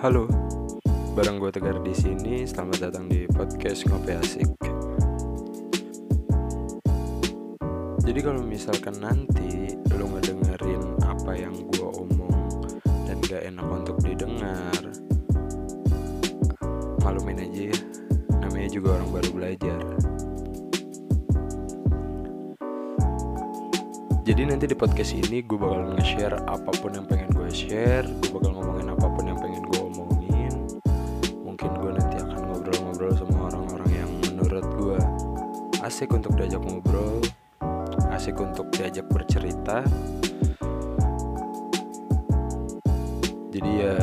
Halo, bareng gue Tegar di sini. Selamat datang di podcast Ngopi Asik. Jadi kalau misalkan nanti lo ngedengerin apa yang gue omong dan gak enak untuk didengar, malumin aja ya. Namanya juga orang baru belajar. Jadi nanti di podcast ini gue bakal nge-share apa pun yang pengen gue share Gue bakal ngomongin apa pun ngobrol-ngobrol sama orang-orang yang menurut gue Asik untuk diajak ngobrol Asik untuk diajak bercerita. Jadi ya